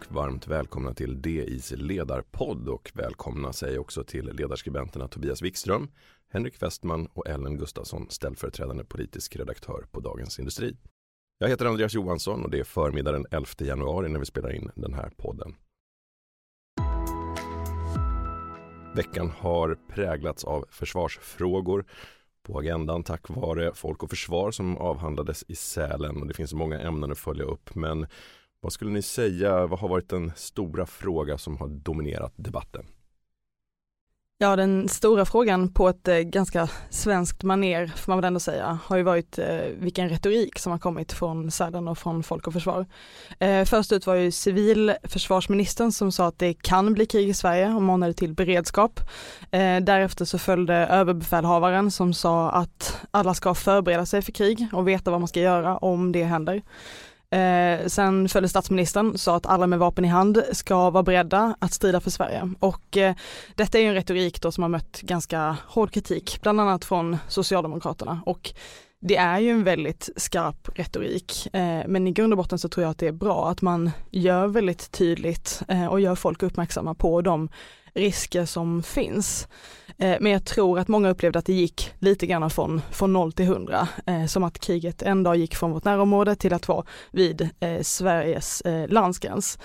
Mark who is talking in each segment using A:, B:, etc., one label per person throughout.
A: och varmt välkomna till DIs ledarpodd och välkomna säger också till ledarskribenterna Tobias Wikström, Henrik Westman och Ellen Gustafsson, ställföreträdande politisk redaktör på Dagens Industri. Jag heter Andreas Johansson och det är förmiddagen 11 januari när vi spelar in den här podden. Veckan har präglats av försvarsfrågor på agendan tack vare Folk och Försvar som avhandlades i Sälen och det finns många ämnen att följa upp. Men vad skulle ni säga, vad har varit den stora fråga som har dominerat debatten?
B: Ja, den stora frågan på ett eh, ganska svenskt maner får man väl ändå säga, har ju varit eh, vilken retorik som har kommit från Sälen och från Folk och Försvar. Eh, först ut var ju civilförsvarsministern som sa att det kan bli krig i Sverige och manade till beredskap. Därefter så följde överbefälhavaren som sa att alla ska förbereda sig för krig och veta vad man ska göra om det händer. Eh, sen följde statsministern, sa att alla med vapen i hand ska vara beredda att strida för Sverige. Och eh, detta är en retorik då som har mött ganska hård kritik, bland annat från Socialdemokraterna. Och det är ju en väldigt skarp retorik, eh, men i grund och botten så tror jag att det är bra att man gör väldigt tydligt eh, och gör folk uppmärksamma på de risker som finns. Eh, men jag tror att många upplevde att det gick lite grann från, från 0 till 100. Eh, som att kriget en dag gick från vårt närområde till att vara vid eh, Sveriges landsgräns.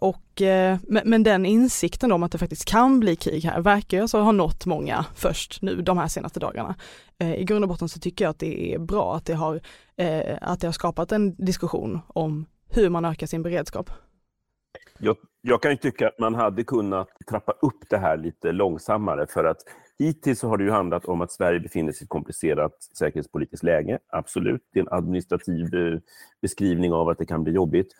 B: och, men, den insikten om att det faktiskt kan bli krig här verkar ju alltså ha nått många först nu de här senaste dagarna. I grund och botten så tycker jag att det är bra att det har, att det har skapat en diskussion om hur man ökar sin beredskap.
C: Jag, jag kan ju tycka att man hade kunnat trappa upp det här lite långsammare för att hittills så har det ju handlat om att Sverige befinner sig i ett komplicerat säkerhetspolitiskt läge. Absolut, det är en administrativ eh, beskrivning av att det kan bli jobbigt.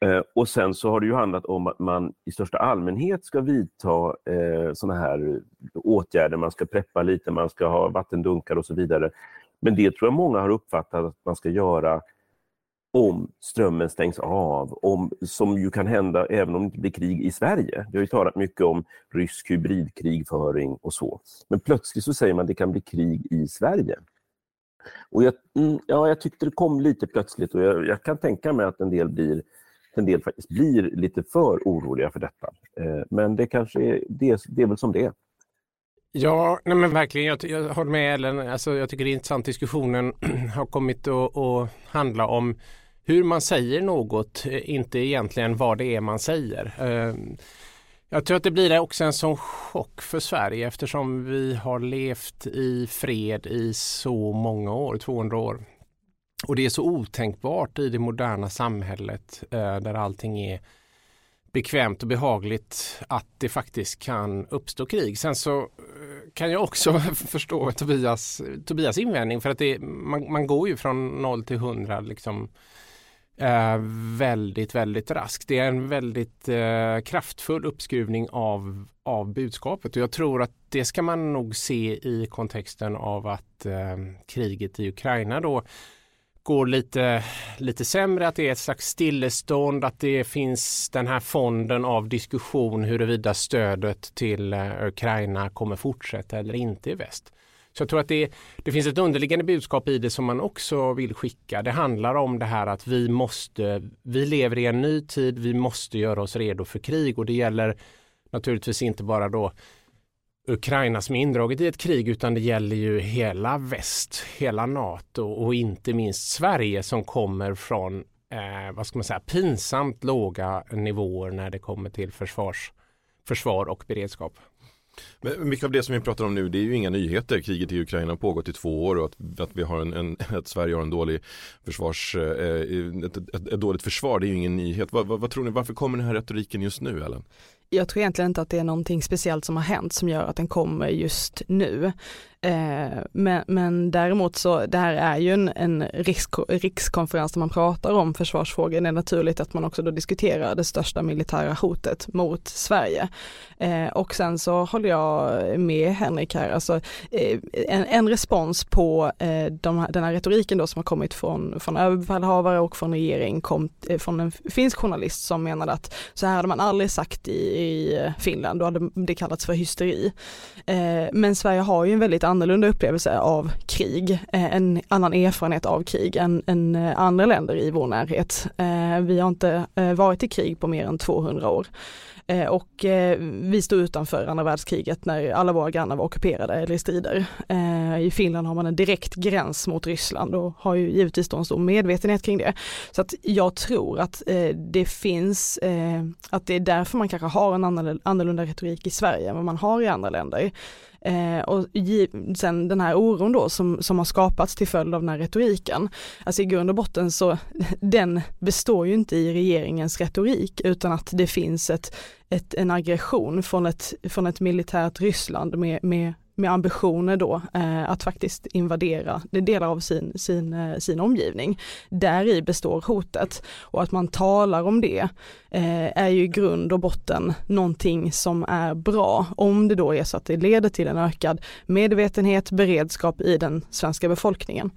C: Eh, och sen så har det ju handlat om att man i största allmänhet ska vidta eh, sådana här åtgärder. Man ska preppa lite, man ska ha vattendunkar och så vidare. Men det tror jag många har uppfattat att man ska göra om strömmen stängs av, om, som ju kan hända även om det inte blir krig i Sverige. Vi har ju talat mycket om rysk hybridkrigföring och så. Men plötsligt så säger man att det kan bli krig i Sverige. Och jag, mm, ja, jag tyckte det kom lite plötsligt och jag, jag kan tänka mig att en del, blir, en del faktiskt blir lite för oroliga för detta. Eh, men det kanske är, det, det är väl som det är.
D: Ja, nej men verkligen. Jag, jag håller med Ellen. Alltså, jag tycker det är intressant. Diskussionen har kommit att handla om hur man säger något, eh, inte egentligen vad det är man säger. Eh, jag tror att det blir också en sån chock för Sverige eftersom vi har levt i fred i så många år, 200 år. Och det är så otänkbart i det moderna samhället eh, där allting är bekvämt och behagligt att det faktiskt kan uppstå krig. Sen så kan jag också förstå Tobias, Tobias invändning för att det, man, man går ju från 0 till 100 liksom eh, väldigt, väldigt raskt. Det är en väldigt eh, kraftfull uppskruvning av, av budskapet och jag tror att det ska man nog se i kontexten av att eh, kriget i Ukraina då går lite, lite sämre, att det är ett slags stillestånd, att det finns den här fonden av diskussion huruvida stödet till eh, Ukraina kommer fortsätta eller inte i väst. Så jag tror att det, det finns ett underliggande budskap i det som man också vill skicka. Det handlar om det här att vi måste, vi lever i en ny tid, vi måste göra oss redo för krig och det gäller naturligtvis inte bara då Ukraina som är indraget i ett krig utan det gäller ju hela väst, hela NATO och inte minst Sverige som kommer från eh, vad ska man säga, pinsamt låga nivåer när det kommer till försvars, försvar och beredskap.
A: Men mycket av det som vi pratar om nu det är ju inga nyheter. Kriget i Ukraina har pågått i två år och att, att vi har en, en att Sverige har en dålig försvars, eh, ett, ett, ett, dåligt försvar det är ju ingen nyhet. Vad, vad, vad, tror ni, varför kommer den här retoriken just nu Ellen?
B: Jag tror egentligen inte att det är någonting speciellt som har hänt som gör att den kommer just nu. Eh, men, men däremot så, det här är ju en, en risk, rikskonferens där man pratar om försvarsfrågor. Det är naturligt att man också då diskuterar det största militära hotet mot Sverige. Eh, och sen så håller jag med Henrik här, alltså eh, en, en, respons på eh, de, den här retoriken då som har kommit från, från överbefälhavare och från regering kom eh, från en finsk journalist som menade att så här hade man aldrig sagt i, i Finland, då hade det kallats för hysteri. Eh, men Sverige har ju en väldigt annorlunda upplevelse av krig, eh, en annan erfarenhet av krig än, än eh, andra länder i vår närhet. Eh, vi har inte varit i krig på mer än 200 år. Och vi stod utanför andra världskriget när alla våra grannar var ockuperade eller i strider. I Finland har man en direkt gräns mot Ryssland och har ju givetvis då en stor medvetenhet kring det. Så att jag tror att det finns, att det är därför man kanske har en annorlunda retorik i Sverige än vad man har i andra länder. Eh, och sen den här oron då som, som har skapats till följd av den här retoriken. Alltså i grund och botten så den består ju inte i regeringens retorik utan att det finns ett, ett, en aggression från ett, från ett militärt Ryssland med, med med ambitioner då eh, att faktiskt invadera delar av sin, sin, eh, sin omgivning. Där i består hotet och att man talar om det eh, är ju i grund och botten någonting som är bra om det då är så att det leder till en ökad medvetenhet, beredskap i den svenska befolkningen.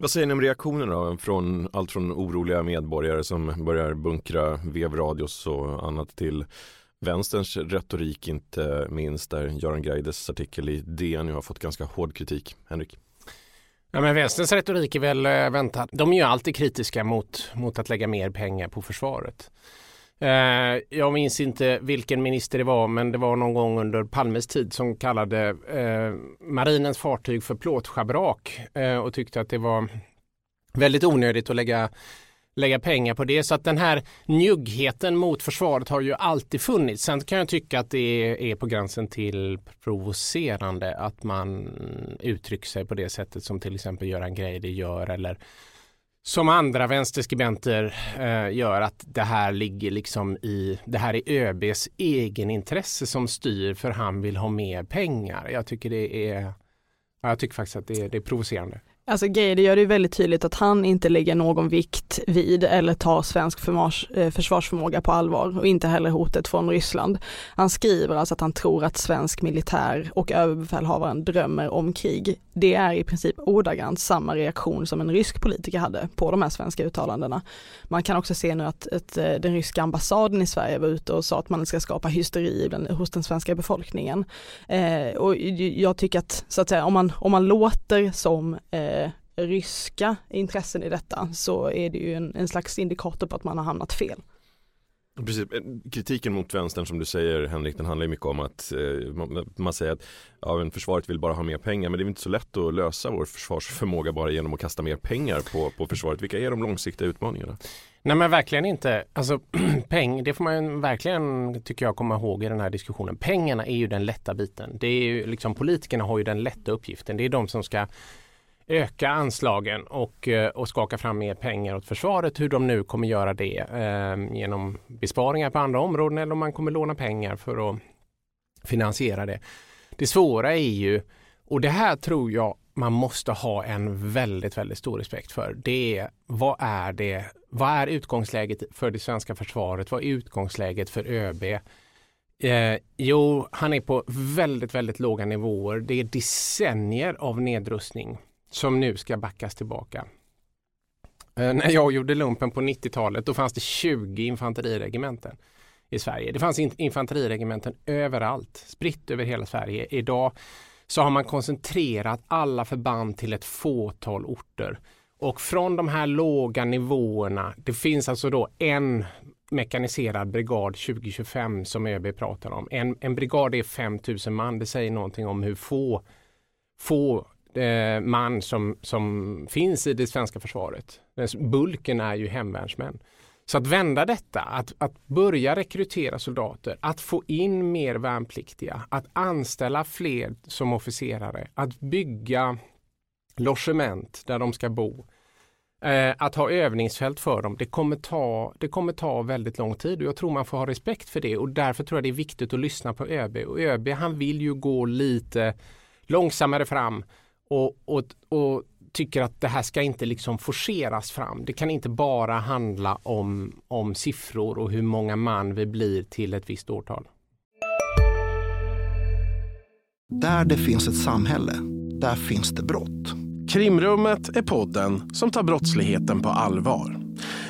A: Vad säger ni om reaktionerna? Från allt från oroliga medborgare som börjar bunkra vevradios och annat till vänsterns retorik inte minst där Göran Greides artikel i DN nu har fått ganska hård kritik. Henrik?
D: Ja, men vänsterns retorik är väl eh, väntat. väntad. De är ju alltid kritiska mot, mot att lägga mer pengar på försvaret. Eh, jag minns inte vilken minister det var men det var någon gång under Palmes tid som kallade eh, marinens fartyg för plåtschabrak eh, och tyckte att det var väldigt onödigt att lägga lägga pengar på det. Så att den här njuggheten mot försvaret har ju alltid funnits. Sen kan jag tycka att det är på gränsen till provocerande att man uttrycker sig på det sättet som till exempel Göran Greider gör eller som andra vänsterskribenter eh, gör att det här ligger liksom i, det här är ÖBs egenintresse som styr för han vill ha mer pengar. Jag tycker det är, jag tycker faktiskt att det är, det är provocerande.
B: Alltså Greider gör det ju väldigt tydligt att han inte lägger någon vikt vid eller tar svensk eh, försvarsförmåga på allvar och inte heller hotet från Ryssland. Han skriver alltså att han tror att svensk militär och överbefälhavaren drömmer om krig. Det är i princip ordagrant samma reaktion som en rysk politiker hade på de här svenska uttalandena. Man kan också se nu att att eh, den ryska ambassaden i Sverige var ute och sa att man ska skapa hysteri hos den svenska befolkningen. Eh, och jag tycker att, så att säga, om man, om man låter som eh, ryska intressen i detta så är det ju en, en slags indikator på att man har hamnat fel.
A: Precis. Kritiken mot vänstern som du säger Henrik, den handlar ju mycket om att eh, man, man, säger att ja, men försvaret vill bara ha mer pengar men det är inte så lätt att lösa vår försvarsförmåga bara genom att kasta mer pengar på, på försvaret. Vilka är de långsiktiga utmaningarna?
D: Nej men verkligen inte. Alltså peng, det får man verkligen tycker jag komma ihåg i den här diskussionen. Pengarna är ju den lätta biten. Det är ju liksom politikerna har ju den lätta uppgiften. Det är de som ska öka anslagen och, eh, och skaka fram mer pengar åt försvaret. Hur de nu kommer göra det eh, genom besparingar på andra områden eller om man kommer låna pengar för att finansiera det. Det svåra är ju, och det här tror jag man måste ha en väldigt, väldigt stor respekt för. Det är vad är det? Vad är utgångsläget för det svenska försvaret? Vad är utgångsläget för ÖB? Eh, jo, han är på väldigt, väldigt låga nivåer. Det är decennier av nedrustning som nu ska backas tillbaka. Eh, när jag gjorde lumpen på 90-talet då fanns det 20 infanteriregementen i Sverige. Det fanns infanteriregementen överallt, spritt över hela Sverige. Idag så har man koncentrerat alla förband till ett fåtal orter. Och från de här låga nivåerna, det finns alltså då en mekaniserad brigad 2025 som ÖB pratar om. En, en brigad är 5000 man. Det säger någonting om hur få, få eh, man som, som finns i det svenska försvaret. Bulken är ju hemvärnsmän. Så att vända detta, att, att börja rekrytera soldater, att få in mer värnpliktiga, att anställa fler som officerare, att bygga logement där de ska bo, eh, att ha övningsfält för dem, det kommer, ta, det kommer ta väldigt lång tid och jag tror man får ha respekt för det och därför tror jag det är viktigt att lyssna på ÖB. Och ÖB han vill ju gå lite långsammare fram och, och, och tycker att det här ska inte liksom forceras fram. Det kan inte bara handla om, om siffror och hur många man vi blir till ett visst årtal.
E: Där det finns ett samhälle, där finns det brott.
F: Krimrummet är podden som tar brottsligheten på allvar.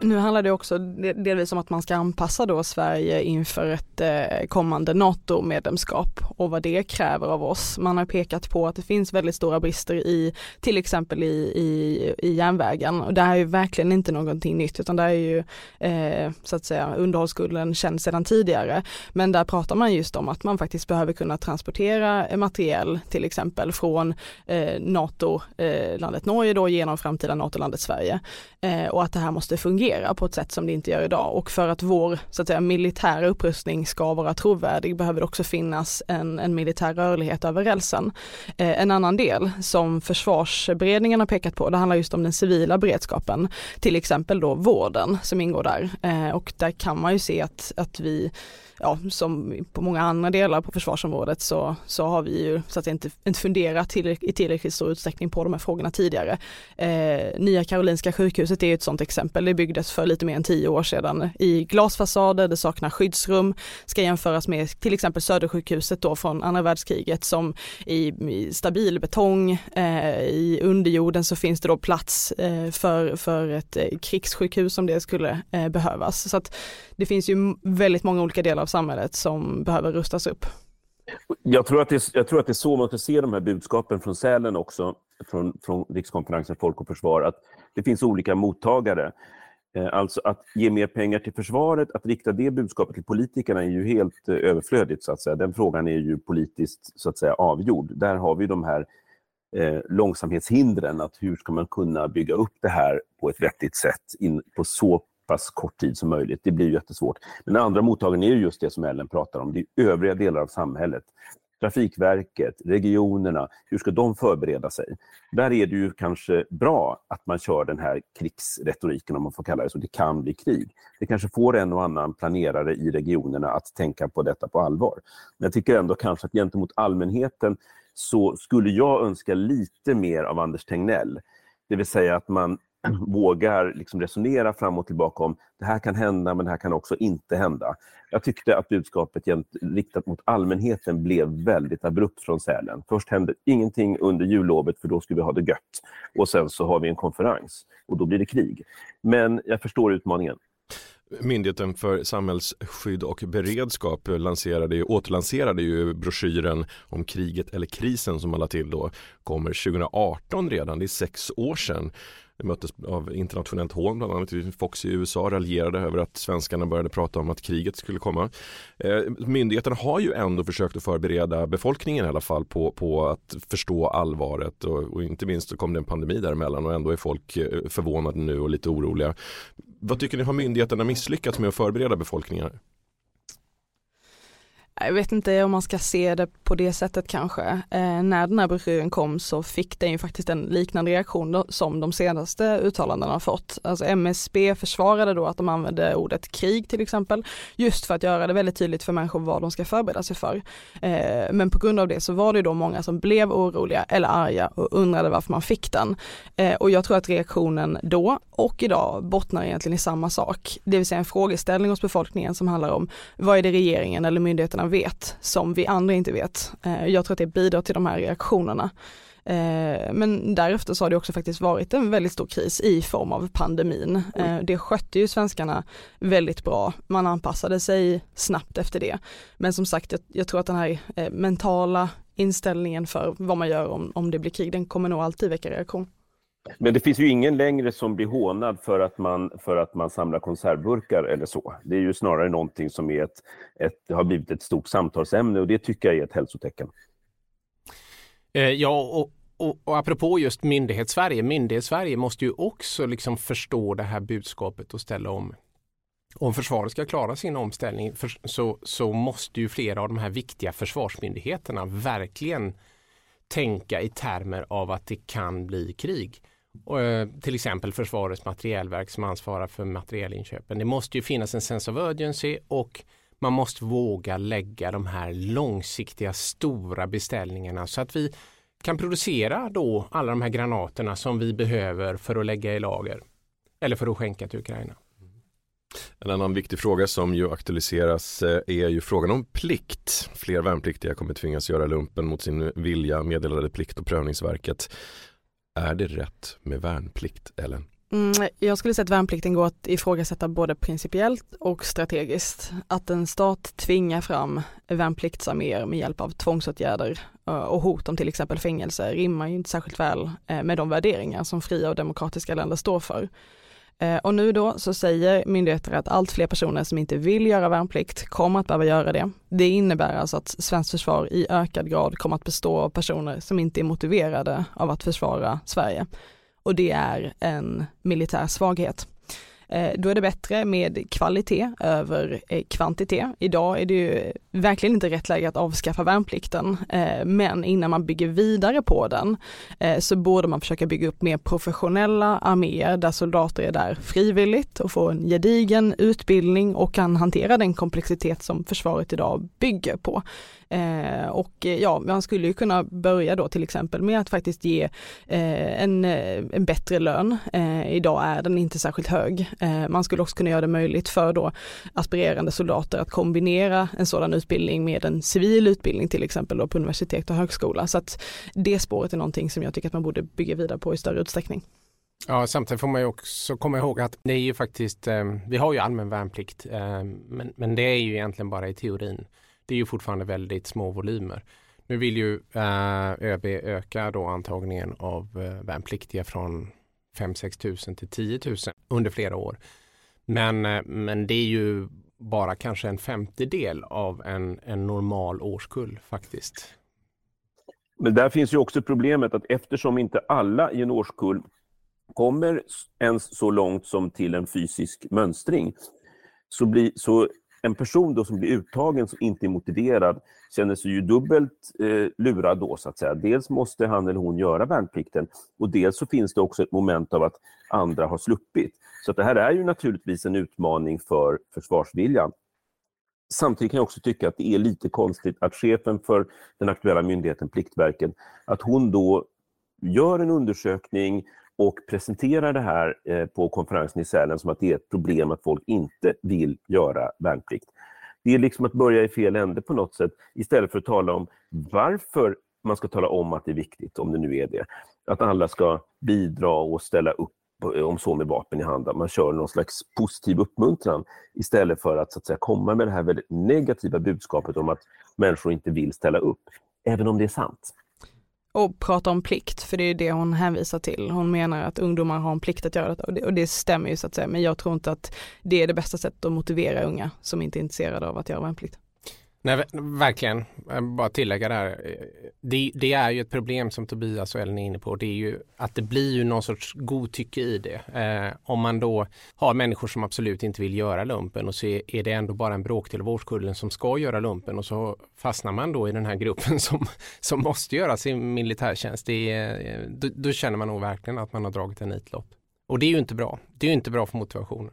B: Nu handlar det också delvis om att man ska anpassa då Sverige inför ett eh, kommande NATO-medlemskap och vad det kräver av oss. Man har pekat på att det finns väldigt stora brister i till exempel i, i, i järnvägen och det här är ju verkligen inte någonting nytt utan det är ju eh, så att säga underhållsskulden känd sedan tidigare. Men där pratar man just om att man faktiskt behöver kunna transportera materiel till exempel från eh, NATO-landet eh, Norge då genom framtida NATO-landet Sverige eh, och att det här måste fungera fungera på ett sätt som det inte gör idag och för att vår så att säga, militära upprustning ska vara trovärdig behöver det också finnas en, en militär rörlighet över rälsen. Eh, en annan del som försvarsberedningen har pekat på, det handlar just om den civila beredskapen, till exempel då vården som ingår där eh, och där kan man ju se att, att vi ja, som på många andra delar på försvarsområdet så, så har vi ju så att inte, inte funderat till, i tillräckligt stor utsträckning på de här frågorna tidigare. Eh, Nya Karolinska sjukhuset är ett sådant exempel. Det byggdes för lite mer än tio år sedan i glasfasader, det saknar skyddsrum, ska jämföras med till exempel Södersjukhuset då från andra världskriget som i, i stabil betong, eh, i underjorden så finns det då plats eh, för, för ett eh, krigssjukhus om det skulle eh, behövas. Så att det finns ju väldigt många olika delar av samhället som behöver rustas upp.
C: Jag tror, att det, jag tror att det är så man ska se de här budskapen från Sälen också, från, från Rikskonferensen Folk och Försvar, att det finns olika mottagare. Eh, alltså att ge mer pengar till försvaret, att rikta det budskapet till politikerna är ju helt eh, överflödigt. Så att säga. Den frågan är ju politiskt så att säga, avgjord. Där har vi de här eh, långsamhetshindren, att hur ska man kunna bygga upp det här på ett vettigt sätt in, på så pass kort tid som möjligt. Det blir jättesvårt. Men den andra mottagaren är just det som Ellen pratar om, det är övriga delar av samhället. Trafikverket, regionerna, hur ska de förbereda sig? Där är det ju kanske bra att man kör den här krigsretoriken, om man får kalla det så. Det kan bli krig. Det kanske får en och annan planerare i regionerna att tänka på detta på allvar. Men jag tycker ändå kanske att gentemot allmänheten så skulle jag önska lite mer av Anders Tegnell. Det vill säga att man vågar liksom resonera fram och tillbaka om det här kan hända, men det här kan också inte hända. Jag tyckte att budskapet riktat mot allmänheten blev väldigt abrupt från Sälen. Först hände ingenting under jullovet, för då skulle vi ha det gött. Och sen så har vi en konferens och då blir det krig. Men jag förstår utmaningen.
A: Myndigheten för samhällsskydd och beredskap lanserade, återlanserade ju broschyren om kriget eller krisen som man till då kommer 2018 redan, det är sex år sedan. Det möttes av internationellt hån, bland annat Fox i USA raljerade över att svenskarna började prata om att kriget skulle komma. Eh, myndigheterna har ju ändå försökt att förbereda befolkningen i alla fall på, på att förstå allvaret och, och inte minst så kom det en pandemi däremellan och ändå är folk eh, förvånade nu och lite oroliga. Vad tycker ni, har myndigheterna misslyckats med att förbereda befolkningen?
B: Jag vet inte om man ska se det på det sättet kanske. Eh, när den här broschyren kom så fick den ju faktiskt en liknande reaktion då, som de senaste uttalandena har fått. Alltså MSB försvarade då att de använde ordet krig till exempel, just för att göra det väldigt tydligt för människor vad de ska förbereda sig för. Eh, men på grund av det så var det då många som blev oroliga eller arga och undrade varför man fick den. Eh, och jag tror att reaktionen då och idag bottnar egentligen i samma sak, det vill säga en frågeställning hos befolkningen som handlar om vad är det regeringen eller myndigheterna vet som vi andra inte vet. Eh, jag tror att det bidrar till de här reaktionerna. Eh, men därefter så har det också faktiskt varit en väldigt stor kris i form av pandemin. Eh, det skötte ju svenskarna väldigt bra. Man anpassade sig snabbt efter det. Men som sagt, jag, jag tror att den här mentala inställningen för vad man gör om, om det blir krig, den kommer nog alltid väcka reaktion.
C: Men det finns ju ingen längre som blir hånad för att man, för att man samlar konservburkar eller så. Det är ju snarare någonting som är ett, ett, har blivit ett stort samtalsämne och det tycker jag är ett hälsotecken.
D: Eh, ja, och och, och apropå just myndighetssverige, myndighetssverige måste ju också liksom förstå det här budskapet och ställa om. Om försvaret ska klara sin omställning för, så, så måste ju flera av de här viktiga försvarsmyndigheterna verkligen tänka i termer av att det kan bli krig. Och, eh, till exempel Försvarets materielverk som ansvarar för materielinköpen. Det måste ju finnas en sense of urgency och man måste våga lägga de här långsiktiga stora beställningarna så att vi kan producera då alla de här granaterna som vi behöver för att lägga i lager eller för att skänka till Ukraina.
A: En annan viktig fråga som ju aktualiseras eh, är ju frågan om plikt. Fler värnpliktiga kommer tvingas göra lumpen mot sin vilja meddelade Plikt och prövningsverket. Är det rätt med värnplikt, Ellen?
B: Mm, jag skulle säga att värnplikten går att ifrågasätta både principiellt och strategiskt. Att en stat tvingar fram värnpliktsarméer med hjälp av tvångsåtgärder eh, och hot om till exempel fängelse rimmar ju inte särskilt väl eh, med de värderingar som fria och demokratiska länder står för. Eh, och nu då så säger myndigheter att allt fler personer som inte vill göra värnplikt kommer att behöva göra det. Det innebär alltså att svenskt försvar i ökad grad kommer att bestå av personer som inte är motiverade av att försvara Sverige. Och det är en militär svaghet. Eh, då är det bättre med kvalitet över eh, kvantitet. Idag är det ju verkligen inte rätt läge att avskaffa värnplikten, eh, men innan man bygger vidare på den så borde man försöka bygga upp mer professionella arméer där soldater är där frivilligt och får en gedigen utbildning och kan hantera den komplexitet som försvaret idag bygger på. Eh, och eh, ja, man skulle ju kunna börja då till exempel med att faktiskt ge eh, en, eh, en bättre lön. Eh, idag är den inte särskilt hög. Eh, man skulle också kunna göra det möjligt för då aspirerande soldater att kombinera en sådan utbildning med en civil utbildning till exempel då på universitet och högskola. Så att det spåret är någonting som jag tycker att man borde bygga vidare på i större utsträckning.
D: Ja, samtidigt får man ju också komma ihåg att det är ju faktiskt, eh, vi har ju allmän värnplikt, eh, men, men det är ju egentligen bara i teorin det är ju fortfarande väldigt små volymer. Nu vill ju eh, ÖB öka då antagningen av eh, värnpliktiga från 5-6 tusen till 10 000 under flera år. Men, eh, men det är ju bara kanske en femtedel av en, en normal årskull faktiskt.
C: Men där finns ju också problemet att eftersom inte alla i en årskull kommer ens så långt som till en fysisk mönstring så, blir, så en person då som blir uttagen som inte är motiverad känner sig ju dubbelt eh, lurad då så att säga. Dels måste han eller hon göra värnplikten och dels så finns det också ett moment av att andra har sluppit. Så det här är ju naturligtvis en utmaning för försvarsviljan. Samtidigt kan jag också tycka att det är lite konstigt att chefen för den aktuella myndigheten Pliktverket, att hon då gör en undersökning och presenterar det här eh, på konferensen i Sälen som att det är ett problem att folk inte vill göra värnplikt. Det är liksom att börja i fel ände på något sätt istället för att tala om varför man ska tala om att det är viktigt, om det nu är det. Att alla ska bidra och ställa upp eh, om så med vapen i hand, man kör någon slags positiv uppmuntran istället för att, så att säga, komma med det här väldigt negativa budskapet om att människor inte vill ställa upp, även om det är sant
B: och prata om plikt, för det är det hon hänvisar till. Hon menar att ungdomar har en plikt att göra detta och det, och det stämmer ju så att säga, men jag tror inte att det är det bästa sättet att motivera unga som inte är intresserade av att göra värnplikt.
D: Nej, verkligen. Bara tillägga där. Det, det, är ju ett problem som Tobias och Ellen är inne på. Det är ju att det blir ju någon sorts godtycke i det. Eh, om man då har människor som absolut inte vill göra lumpen och så är det ändå bara en bråkdel av årskullen som ska göra lumpen och så fastnar man då i den här gruppen som, som måste göra sin militärtjänst. Det är, då, då känner man nog verkligen att man har dragit en nitlott. Och det är ju inte bra. Det är ju inte bra för motivationen.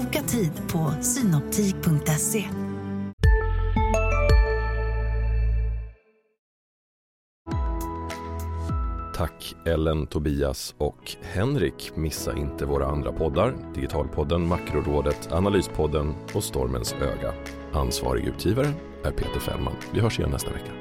G: Boka tid på synoptik.se.
A: Tack Ellen, Tobias och Henrik. Missa inte våra andra poddar. Digitalpodden, Makrorådet, Analyspodden och Stormens öga. Ansvarig utgivare är Peter Fällman. Vi hörs igen nästa vecka.